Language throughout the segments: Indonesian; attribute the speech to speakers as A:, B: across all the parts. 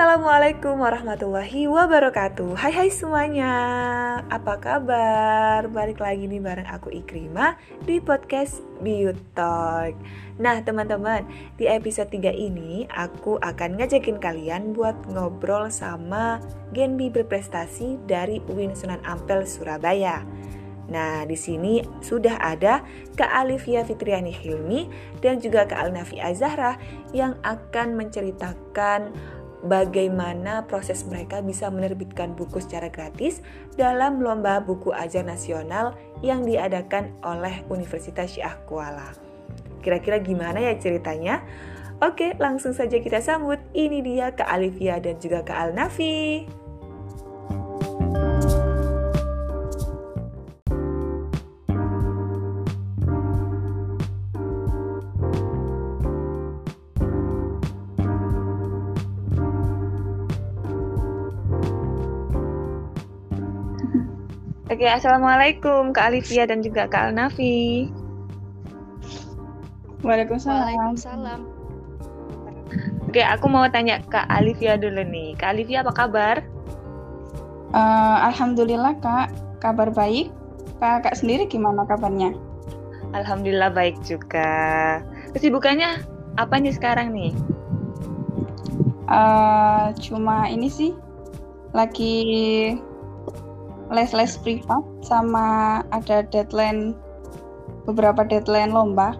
A: Assalamualaikum warahmatullahi wabarakatuh Hai hai semuanya Apa kabar? Balik lagi nih bareng aku Ikrima Di podcast Talk. Nah teman-teman Di episode 3 ini Aku akan ngajakin kalian buat ngobrol sama Genbi berprestasi dari UIN Sunan Ampel Surabaya Nah, di sini sudah ada Kak Alivia Fitriani Hilmi dan juga Kak Alnafi Azahra yang akan menceritakan bagaimana proses mereka bisa menerbitkan buku secara gratis dalam lomba buku ajar nasional yang diadakan oleh Universitas Syiah Kuala. Kira-kira gimana ya ceritanya? Oke, langsung saja kita sambut. Ini dia Kak Alivia dan juga Kak Alnafi. Oke, assalamualaikum Kak Alivia dan juga Kak Alnafi.
B: Waalaikumsalam. Waalaikumsalam.
A: Oke, aku mau tanya Kak Alivia dulu nih. Kak Alivia apa kabar?
B: Uh, Alhamdulillah Kak, kabar baik. Kakak sendiri gimana kabarnya?
A: Alhamdulillah baik juga. Kesibukannya apa nih sekarang nih?
B: Uh, cuma ini sih, lagi les-les privat sama ada deadline beberapa deadline lomba.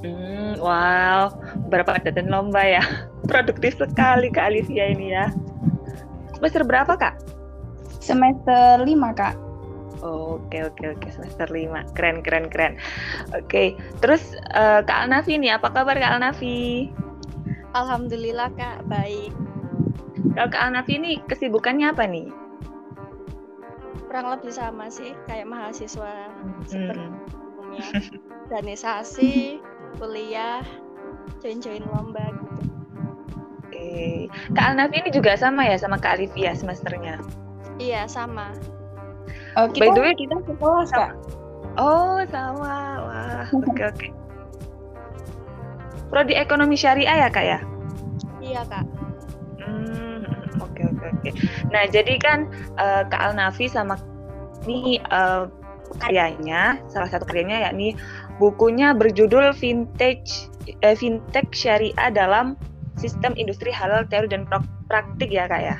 A: Hmm, wow, beberapa deadline lomba ya. Produktif sekali Kak Alicia ini ya. Semester berapa Kak?
B: Semester 5 Kak.
A: oke oke oke semester 5. Keren keren keren. Oke, terus uh, Kak Alnafi nih, apa kabar Kak Alnafi?
C: Alhamdulillah Kak, baik.
A: Kalau Kak Alnafi ini kesibukannya apa nih?
C: Kurang lebih sama sih kayak mahasiswa seperti umumnya organisasi kuliah join-join lomba gitu
A: Oke, Kak Alnafi ini juga sama ya sama Kak Alivia semesternya?
C: Iya sama.
A: Oh, kita, By the way kita sekolah kak. Oh sama, wah oke oke. Okay, Prodi ekonomi syariah ya kak ya?
C: Iya kak.
A: Oke oke. Nah jadi kan uh, Kak Alnafi sama ini uh, karyanya salah satu karyanya yakni bukunya berjudul vintage eh, fintech syariah dalam sistem industri halal teori dan praktik ya kak ya.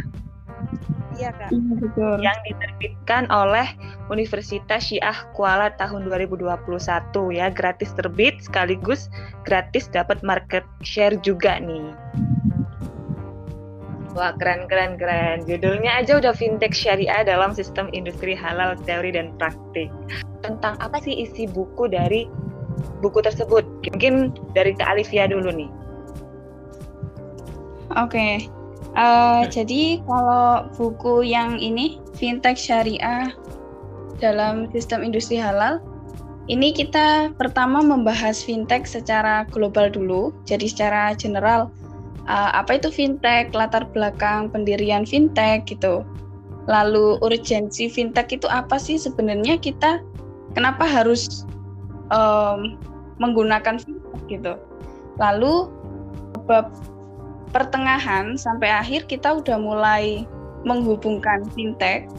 C: Iya kak. Iya
A: betul. Yang diterbitkan oleh Universitas Syiah Kuala tahun 2021 ya gratis terbit sekaligus gratis dapat market share juga nih. Wah keren keren keren. Judulnya aja udah fintech syariah dalam sistem industri halal teori dan praktik. Tentang apa sih isi buku dari buku tersebut? Mungkin dari Kak Alivia dulu nih.
B: Oke. Okay. Uh, eh, jadi kalau buku yang ini fintech syariah dalam sistem industri halal ini kita pertama membahas fintech secara global dulu. Jadi secara general uh, apa itu fintech, latar belakang pendirian fintech gitu. Lalu urgensi fintech itu apa sih sebenarnya kita kenapa harus um, menggunakan fintech gitu. Lalu bab pertengahan sampai akhir kita udah mulai menghubungkan fintech,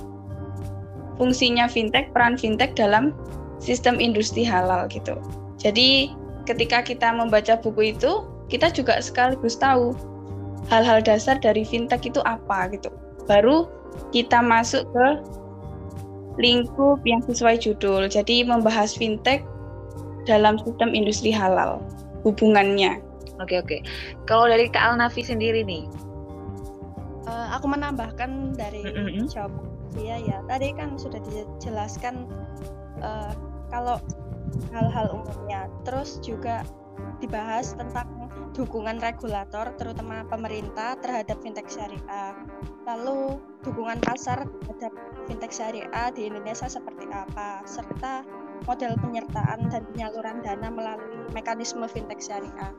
B: fungsinya fintech, peran fintech dalam sistem industri halal gitu. Jadi ketika kita membaca buku itu kita juga sekaligus tahu hal-hal dasar dari fintech itu apa gitu. Baru kita masuk ke lingkup yang sesuai judul. Jadi membahas fintech dalam sistem industri halal hubungannya.
A: Oke oke. Kalau dari Kak Alnafi sendiri nih,
C: uh, aku menambahkan dari mm -hmm. jawab dia ya. Tadi kan sudah dijelaskan uh, kalau hal-hal umumnya. Terus juga dibahas tentang dukungan regulator terutama pemerintah terhadap fintech syariah. Lalu dukungan pasar terhadap fintech syariah di Indonesia seperti apa serta model penyertaan dan penyaluran dana melalui mekanisme fintech syariah.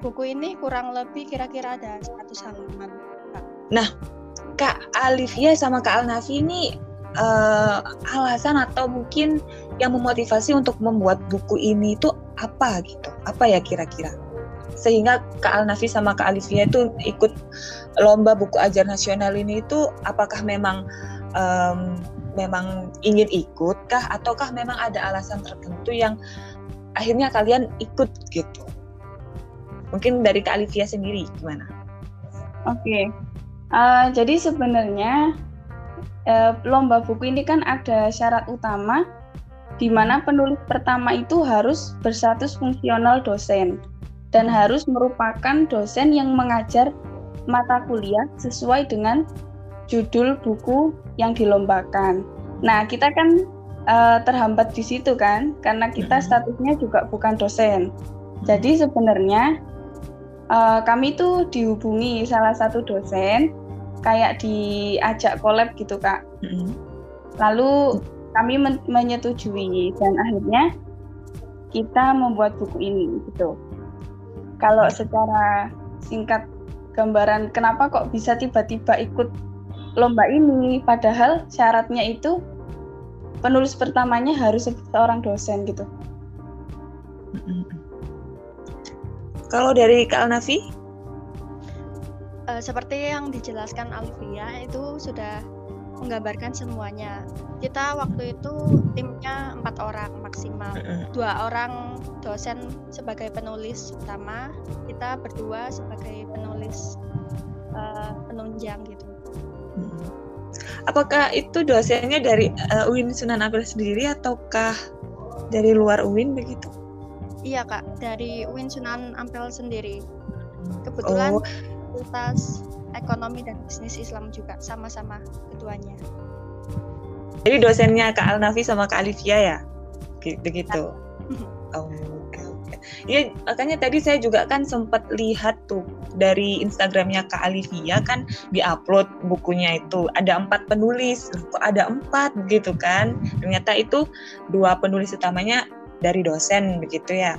C: Buku ini kurang lebih kira-kira ada 100 halaman.
A: Nah, Kak Alivia sama Kak Alnafi ini uh, alasan atau mungkin yang memotivasi untuk membuat buku ini itu apa gitu? Apa ya kira-kira? Sehingga Kak Alnafi sama Kak Alivia itu ikut lomba buku ajar nasional ini itu apakah memang um, memang ingin ikut kah ataukah memang ada alasan tertentu yang akhirnya kalian ikut gitu mungkin dari Kak Alivia sendiri gimana?
B: Oke, okay. uh, eh, jadi sebenarnya uh, lomba buku ini kan ada syarat utama di mana penulis pertama itu harus berstatus fungsional dosen dan harus merupakan dosen yang mengajar mata kuliah sesuai dengan judul buku yang dilombakan. Nah, kita kan uh, terhambat di situ kan, karena kita statusnya juga bukan dosen. Jadi sebenarnya uh, kami tuh dihubungi salah satu dosen, kayak diajak collab gitu kak. Lalu kami men menyetujui dan akhirnya kita membuat buku ini gitu. Kalau secara singkat gambaran kenapa kok bisa tiba-tiba ikut lomba ini padahal syaratnya itu penulis pertamanya harus seorang dosen gitu.
A: Kalau dari Kak Alnafi?
C: Uh, seperti yang dijelaskan Alvia itu sudah menggambarkan semuanya. Kita waktu itu timnya empat orang maksimal, dua orang dosen sebagai penulis utama, kita berdua sebagai penulis uh, penunjang gitu.
A: Apakah itu dosennya dari uh, UIN Sunan Ampel sendiri ataukah dari luar UIN begitu?
C: Iya kak, dari UIN Sunan Ampel sendiri. Kebetulan oh. fakultas ekonomi dan bisnis Islam juga sama-sama keduanya.
A: Jadi dosennya Kak Alnafi sama Kak Alivia ya? Begitu. Oh, oke oke. Iya, makanya tadi saya juga kan sempat lihat tuh dari Instagramnya Kak Alivia kan diupload bukunya itu ada empat penulis, kok ada empat begitu kan? Ternyata itu dua penulis utamanya dari dosen begitu ya?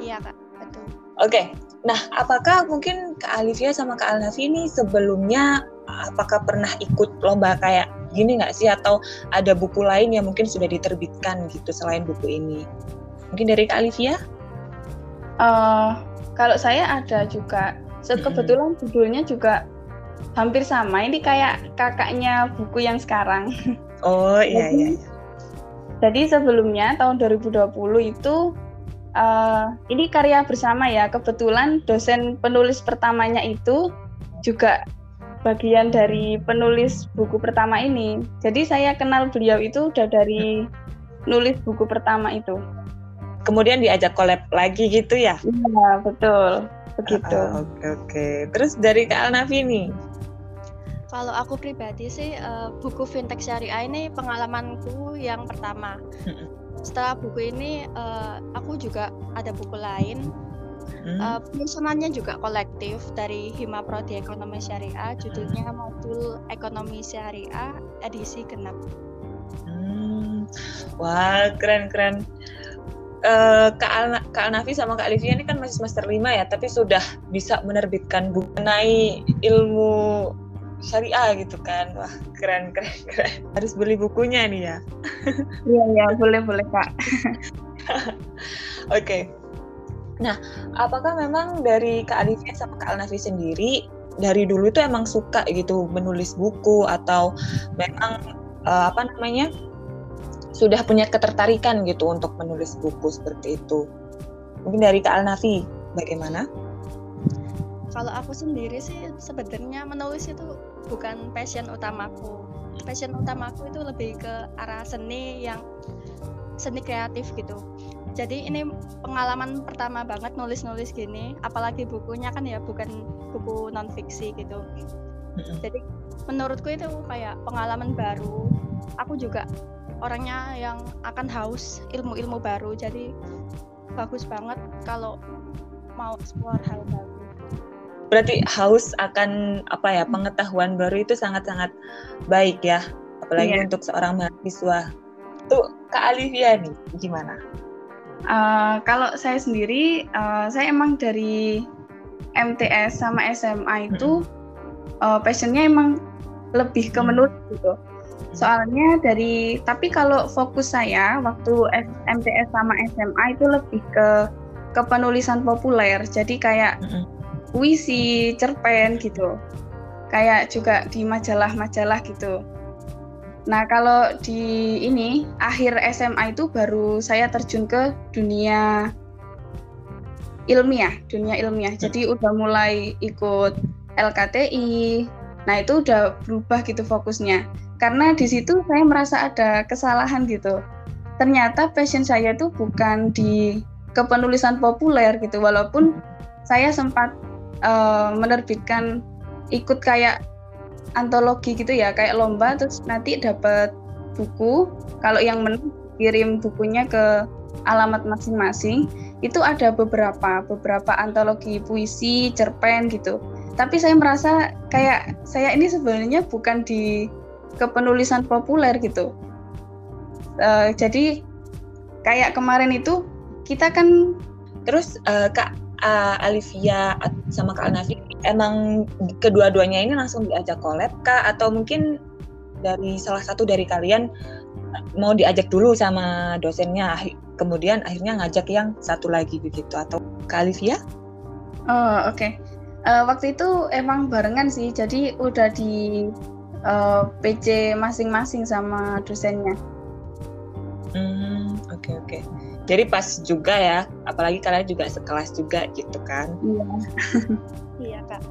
C: Iya kak, betul.
A: Oke, Nah, apakah mungkin Kak Alivia sama Kak Alnafi ini sebelumnya apakah pernah ikut lomba kayak gini nggak sih atau ada buku lain yang mungkin sudah diterbitkan gitu selain buku ini? Mungkin dari Kak Alivia?
B: Uh, kalau saya ada juga. So, kebetulan judulnya juga hampir sama. Ini kayak kakaknya buku yang sekarang.
A: Oh iya iya.
B: Jadi sebelumnya tahun 2020 itu uh, ini karya bersama ya. Kebetulan dosen penulis pertamanya itu juga bagian dari penulis buku pertama ini. Jadi saya kenal beliau itu udah dari nulis buku pertama itu.
A: Kemudian diajak collab lagi gitu ya?
B: Iya, betul. Begitu.
A: Uh, oke, okay, oke. Okay. Terus dari Kak Alnafi nih?
C: Kalau aku pribadi sih uh, buku fintech syariah ini pengalamanku yang pertama setelah buku ini uh, aku juga ada buku lain hmm. uh, penyusunannya juga kolektif dari Hima Prodi Ekonomi Syariah judulnya hmm. modul Ekonomi Syariah edisi genap
A: hmm. wah keren keren uh, Kak, Al Kak Alnafi sama Kak Alivia ini kan masih semester 5 ya tapi sudah bisa menerbitkan buku mengenai ilmu syariah gitu kan. Wah keren keren keren. Harus beli bukunya nih ya.
B: Iya iya boleh boleh kak.
A: Oke. Okay. nah apakah memang dari kak Alifia sama kak Alnafi sendiri dari dulu itu emang suka gitu menulis buku atau memang uh, apa namanya sudah punya ketertarikan gitu untuk menulis buku seperti itu? Mungkin dari kak Alnafi bagaimana?
C: Kalau aku sendiri sih sebenarnya menulis itu bukan passion utamaku. Passion utamaku itu lebih ke arah seni yang seni kreatif gitu. Jadi ini pengalaman pertama banget nulis-nulis gini apalagi bukunya kan ya bukan buku non fiksi gitu jadi menurutku itu kayak pengalaman baru. Aku juga orangnya yang akan haus ilmu-ilmu baru jadi bagus banget kalau mau explore hal baru
A: berarti haus akan apa ya pengetahuan baru itu sangat-sangat baik ya apalagi yeah. untuk seorang mahasiswa tuh Kak Alivia nih gimana?
B: Uh, kalau saya sendiri uh, saya emang dari MTS sama SMA itu -hmm. uh, passionnya emang lebih ke menulis gitu soalnya dari tapi kalau fokus saya waktu MTS sama SMA itu lebih ke kepenulisan populer. Jadi kayak puisi, cerpen gitu. Kayak juga di majalah-majalah gitu. Nah, kalau di ini akhir SMA itu baru saya terjun ke dunia ilmiah, dunia ilmiah. Jadi udah mulai ikut LKTI. Nah, itu udah berubah gitu fokusnya. Karena di situ saya merasa ada kesalahan gitu. Ternyata passion saya itu bukan di kepenulisan populer gitu. Walaupun saya sempat uh, menerbitkan ikut kayak antologi gitu ya, kayak lomba terus nanti dapat buku. Kalau yang menang kirim bukunya ke alamat masing-masing. Itu ada beberapa beberapa antologi puisi cerpen gitu. Tapi saya merasa kayak saya ini sebenarnya bukan di kepenulisan populer gitu. Uh, jadi kayak kemarin itu kita kan
A: terus uh, kak uh, Alivia sama kak Nafi emang kedua-duanya ini langsung diajak collab kak atau mungkin dari salah satu dari kalian mau diajak dulu sama dosennya kemudian akhirnya ngajak yang satu lagi begitu atau Kalivia?
B: Oh oke. Okay. Uh, eh, waktu itu emang barengan sih, jadi udah di uh, eh, PC masing-masing sama dosennya.
A: Hmm oke okay, oke. Okay. Jadi pas juga ya, apalagi kalian juga sekelas juga gitu kan?
C: Iya. iya kak.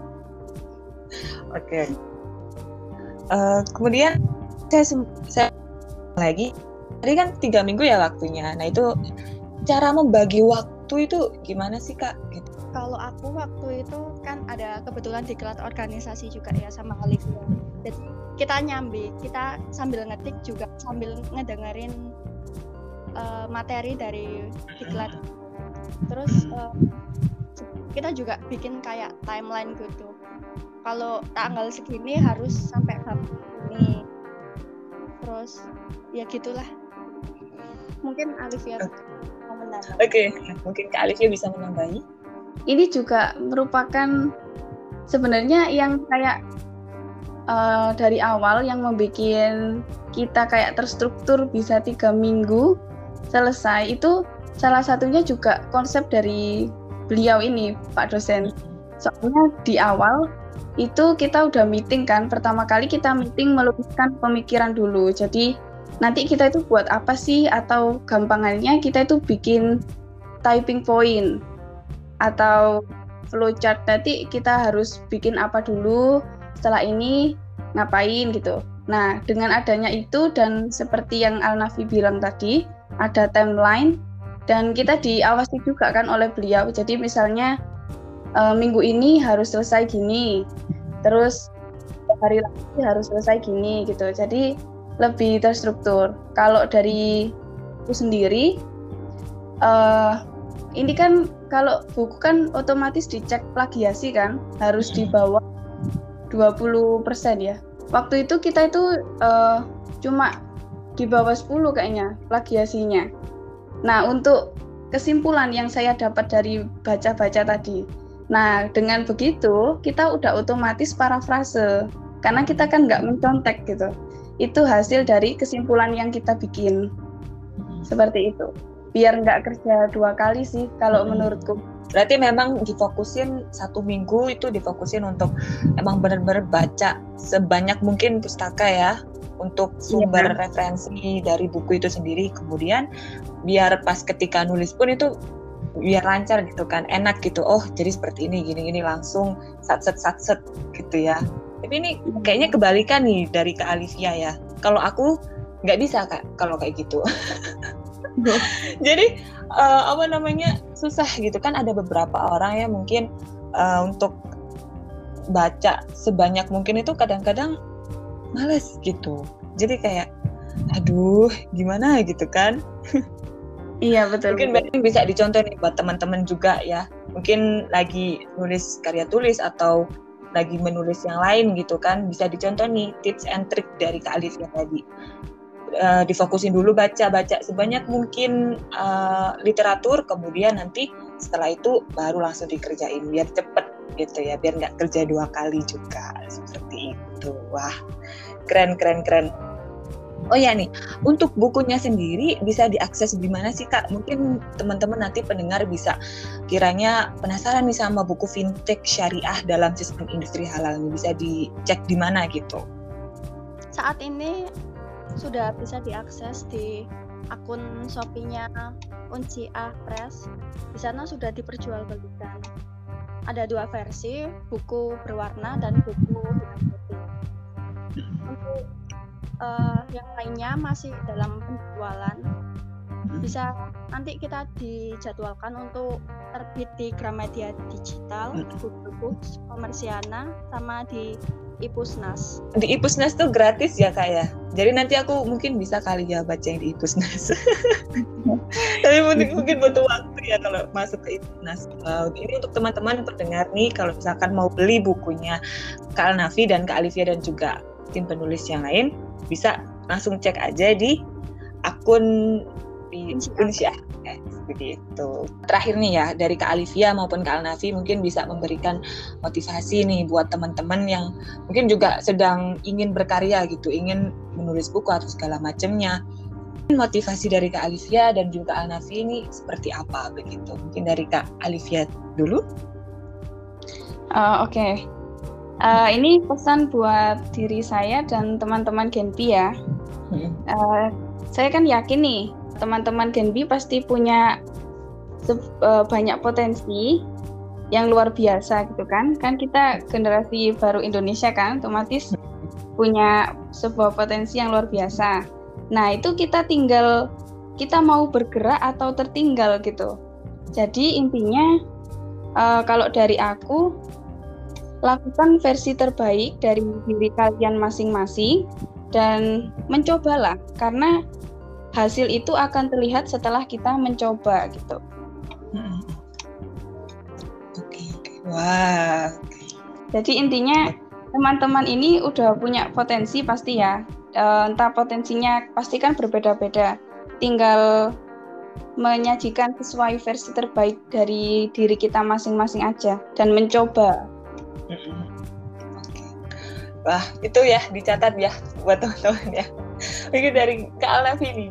A: Oke. Okay. Uh, kemudian saya saya lagi tadi kan tiga minggu ya waktunya nah itu cara membagi waktu itu gimana sih kak gitu
C: kalau aku waktu itu kan ada kebetulan di kelas organisasi juga ya sama Olivia jadi kita nyambi kita sambil ngetik juga sambil ngedengerin uh, materi dari diklat. Terus uh, kita juga bikin kayak timeline gitu. Kalau tanggal segini harus sampai hari ini. Terus ya gitulah. Mungkin Alivia mau menambah.
A: Oke okay. mungkin Kak Alivia bisa menambahi.
B: Ini juga merupakan sebenarnya yang kayak uh, dari awal yang membuat kita kayak terstruktur bisa tiga minggu selesai. Itu salah satunya juga konsep dari beliau ini Pak dosen. Soalnya di awal itu kita udah meeting kan. Pertama kali kita meeting melukiskan pemikiran dulu. Jadi nanti kita itu buat apa sih? Atau gampangannya kita itu bikin typing point atau flowchart. Nanti kita harus bikin apa dulu? Setelah ini ngapain gitu nah dengan adanya itu dan seperti yang Al Nafi bilang tadi ada timeline dan kita diawasi juga kan oleh beliau jadi misalnya e, minggu ini harus selesai gini terus hari lagi harus selesai gini gitu jadi lebih terstruktur. Kalau dari aku sendiri, uh, ini kan kalau buku kan otomatis dicek plagiasi kan, harus di bawah 20% ya. Waktu itu kita itu uh, cuma di bawah 10 kayaknya plagiasinya. Nah, untuk kesimpulan yang saya dapat dari baca-baca tadi. Nah, dengan begitu kita udah otomatis parafrase karena kita kan nggak mencontek gitu itu hasil dari kesimpulan yang kita bikin seperti itu biar nggak kerja dua kali sih kalau hmm. menurutku
A: berarti memang difokusin satu minggu itu difokusin untuk emang benar-benar baca sebanyak mungkin pustaka ya untuk sumber iya. referensi dari buku itu sendiri kemudian biar pas ketika nulis pun itu biar lancar gitu kan enak gitu oh jadi seperti ini gini gini langsung sat set sat set gitu ya tapi ini kayaknya kebalikan nih dari ke Alivia ya. Kalau aku nggak bisa kak kalau kayak gitu. Jadi uh, apa namanya susah gitu kan ada beberapa orang ya mungkin uh, untuk baca sebanyak mungkin itu kadang-kadang males gitu. Jadi kayak aduh gimana gitu kan.
B: Iya betul.
A: Mungkin betul. bisa dicontoh nih buat teman-teman juga ya. Mungkin lagi nulis karya tulis atau lagi menulis yang lain gitu kan bisa dicontoh nih tips and trick dari Kak Alif yang tadi uh, difokusin dulu baca baca sebanyak mungkin uh, literatur kemudian nanti setelah itu baru langsung dikerjain biar cepet gitu ya biar nggak kerja dua kali juga seperti itu wah keren keren keren Oh ya nih, untuk bukunya sendiri bisa diakses di mana sih kak? Mungkin teman-teman nanti pendengar bisa kiranya penasaran nih sama buku fintech syariah dalam sistem industri halal ini bisa dicek di mana gitu?
C: Saat ini sudah bisa diakses di akun Shopee-nya Uncia Press. Di sana sudah diperjualbelikan. Ada dua versi, buku berwarna dan buku hitam putih. Untuk uh, yang lainnya masih dalam penjualan bisa nanti kita dijadwalkan untuk terbit di Gramedia Digital, hmm. Google Books, Komersiana, sama di Ipusnas.
A: Di Ipusnas tuh gratis ya kak ya? Jadi nanti aku mungkin bisa kali ya baca yang di Ipusnas. Tapi mungkin, mungkin butuh waktu ya kalau masuk ke Ipusnas. Wow, ini untuk teman-teman pendengar nih kalau misalkan mau beli bukunya Kak Nafi dan Kak Alivia dan juga tim penulis yang lain bisa langsung cek aja di akun di Unsyah eh, seperti itu. Terakhir nih ya dari Kak Alivia maupun Kak Alnafi mungkin bisa memberikan motivasi nih buat teman-teman yang mungkin juga sedang ingin berkarya gitu, ingin menulis buku atau segala macamnya. Motivasi dari Kak Alivia dan juga Alnafi ini seperti apa begitu? Mungkin dari Kak Alivia dulu.
B: Uh, Oke, okay. Uh, ini pesan buat diri saya dan teman-teman Genpi ya. Uh, saya kan yakin nih teman-teman Genpi pasti punya uh, banyak potensi yang luar biasa gitu kan. Kan kita generasi baru Indonesia kan, otomatis punya sebuah potensi yang luar biasa. Nah itu kita tinggal kita mau bergerak atau tertinggal gitu. Jadi intinya uh, kalau dari aku lakukan versi terbaik dari diri kalian masing-masing dan mencobalah karena hasil itu akan terlihat setelah kita mencoba gitu.
A: Oke, oke. Wah.
B: Jadi intinya teman-teman ini udah punya potensi pasti ya. E, entah potensinya pasti kan berbeda-beda. Tinggal menyajikan sesuai versi terbaik dari diri kita masing-masing aja dan mencoba Oke.
A: Wah, itu ya dicatat ya buat teman-teman ya. Mungkin dari Kak Alnafi nih.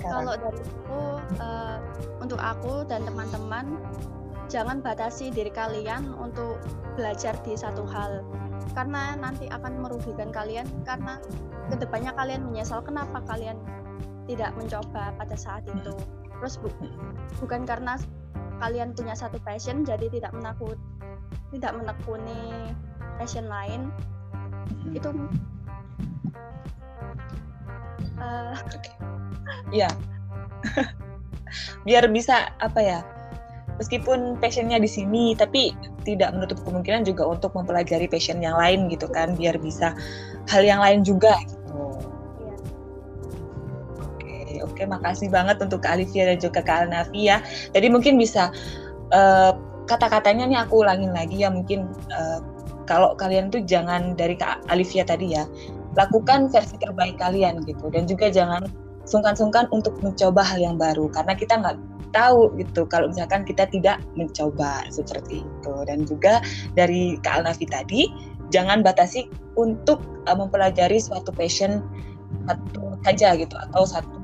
C: Kalau dari aku, uh, untuk aku dan teman-teman, jangan batasi diri kalian untuk belajar di satu hal. Karena nanti akan merugikan kalian, karena ke depannya kalian menyesal kenapa kalian tidak mencoba pada saat itu. Terus bu bukan karena kalian punya satu passion, jadi tidak menakut tidak menekuni passion lain itu
A: ya biar bisa apa ya meskipun passionnya di sini tapi tidak menutup kemungkinan juga untuk mempelajari passion yang lain gitu kan biar bisa hal yang lain juga gitu. Iya. oke oke makasih banget untuk Kak Alivia dan juga Kak Alnafi ya jadi mungkin bisa uh, kata-katanya nih aku ulangin lagi ya mungkin uh, kalau kalian tuh jangan dari Kak Alivia tadi ya lakukan versi terbaik kalian gitu. Dan juga jangan sungkan-sungkan untuk mencoba hal yang baru. Karena kita nggak tahu gitu kalau misalkan kita tidak mencoba seperti itu. Dan juga dari Kak Alnafi tadi jangan batasi untuk uh, mempelajari suatu passion satu saja gitu atau satu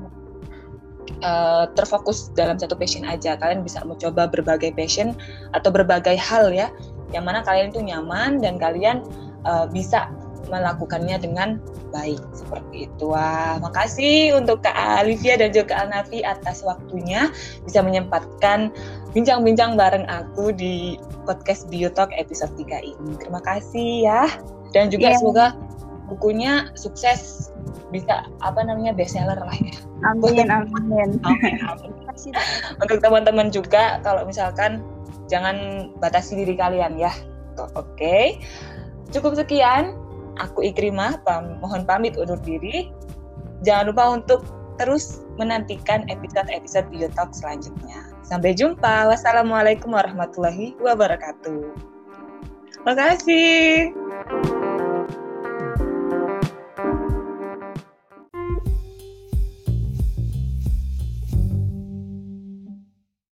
A: uh, terfokus dalam satu passion aja. Kalian bisa mencoba berbagai passion atau berbagai hal ya, yang mana kalian itu nyaman dan kalian uh, bisa melakukannya dengan baik seperti itu. Wah, makasih untuk Kak Alivia dan juga Kak Alnafi atas waktunya bisa menyempatkan bincang-bincang bareng aku di podcast Biotalk episode 3 ini. Terima kasih ya. Dan juga yeah. semoga bukunya sukses bisa apa namanya bestseller lah ya.
B: Amin amin. amin,
A: amin. Untuk teman-teman juga kalau misalkan jangan batasi diri kalian ya. Oke. Okay. Cukup sekian. Aku Ikrimah pam mohon pamit undur diri. Jangan lupa untuk terus menantikan episode-episode Biotalk selanjutnya. Sampai jumpa. Wassalamualaikum warahmatullahi wabarakatuh. Terima kasih.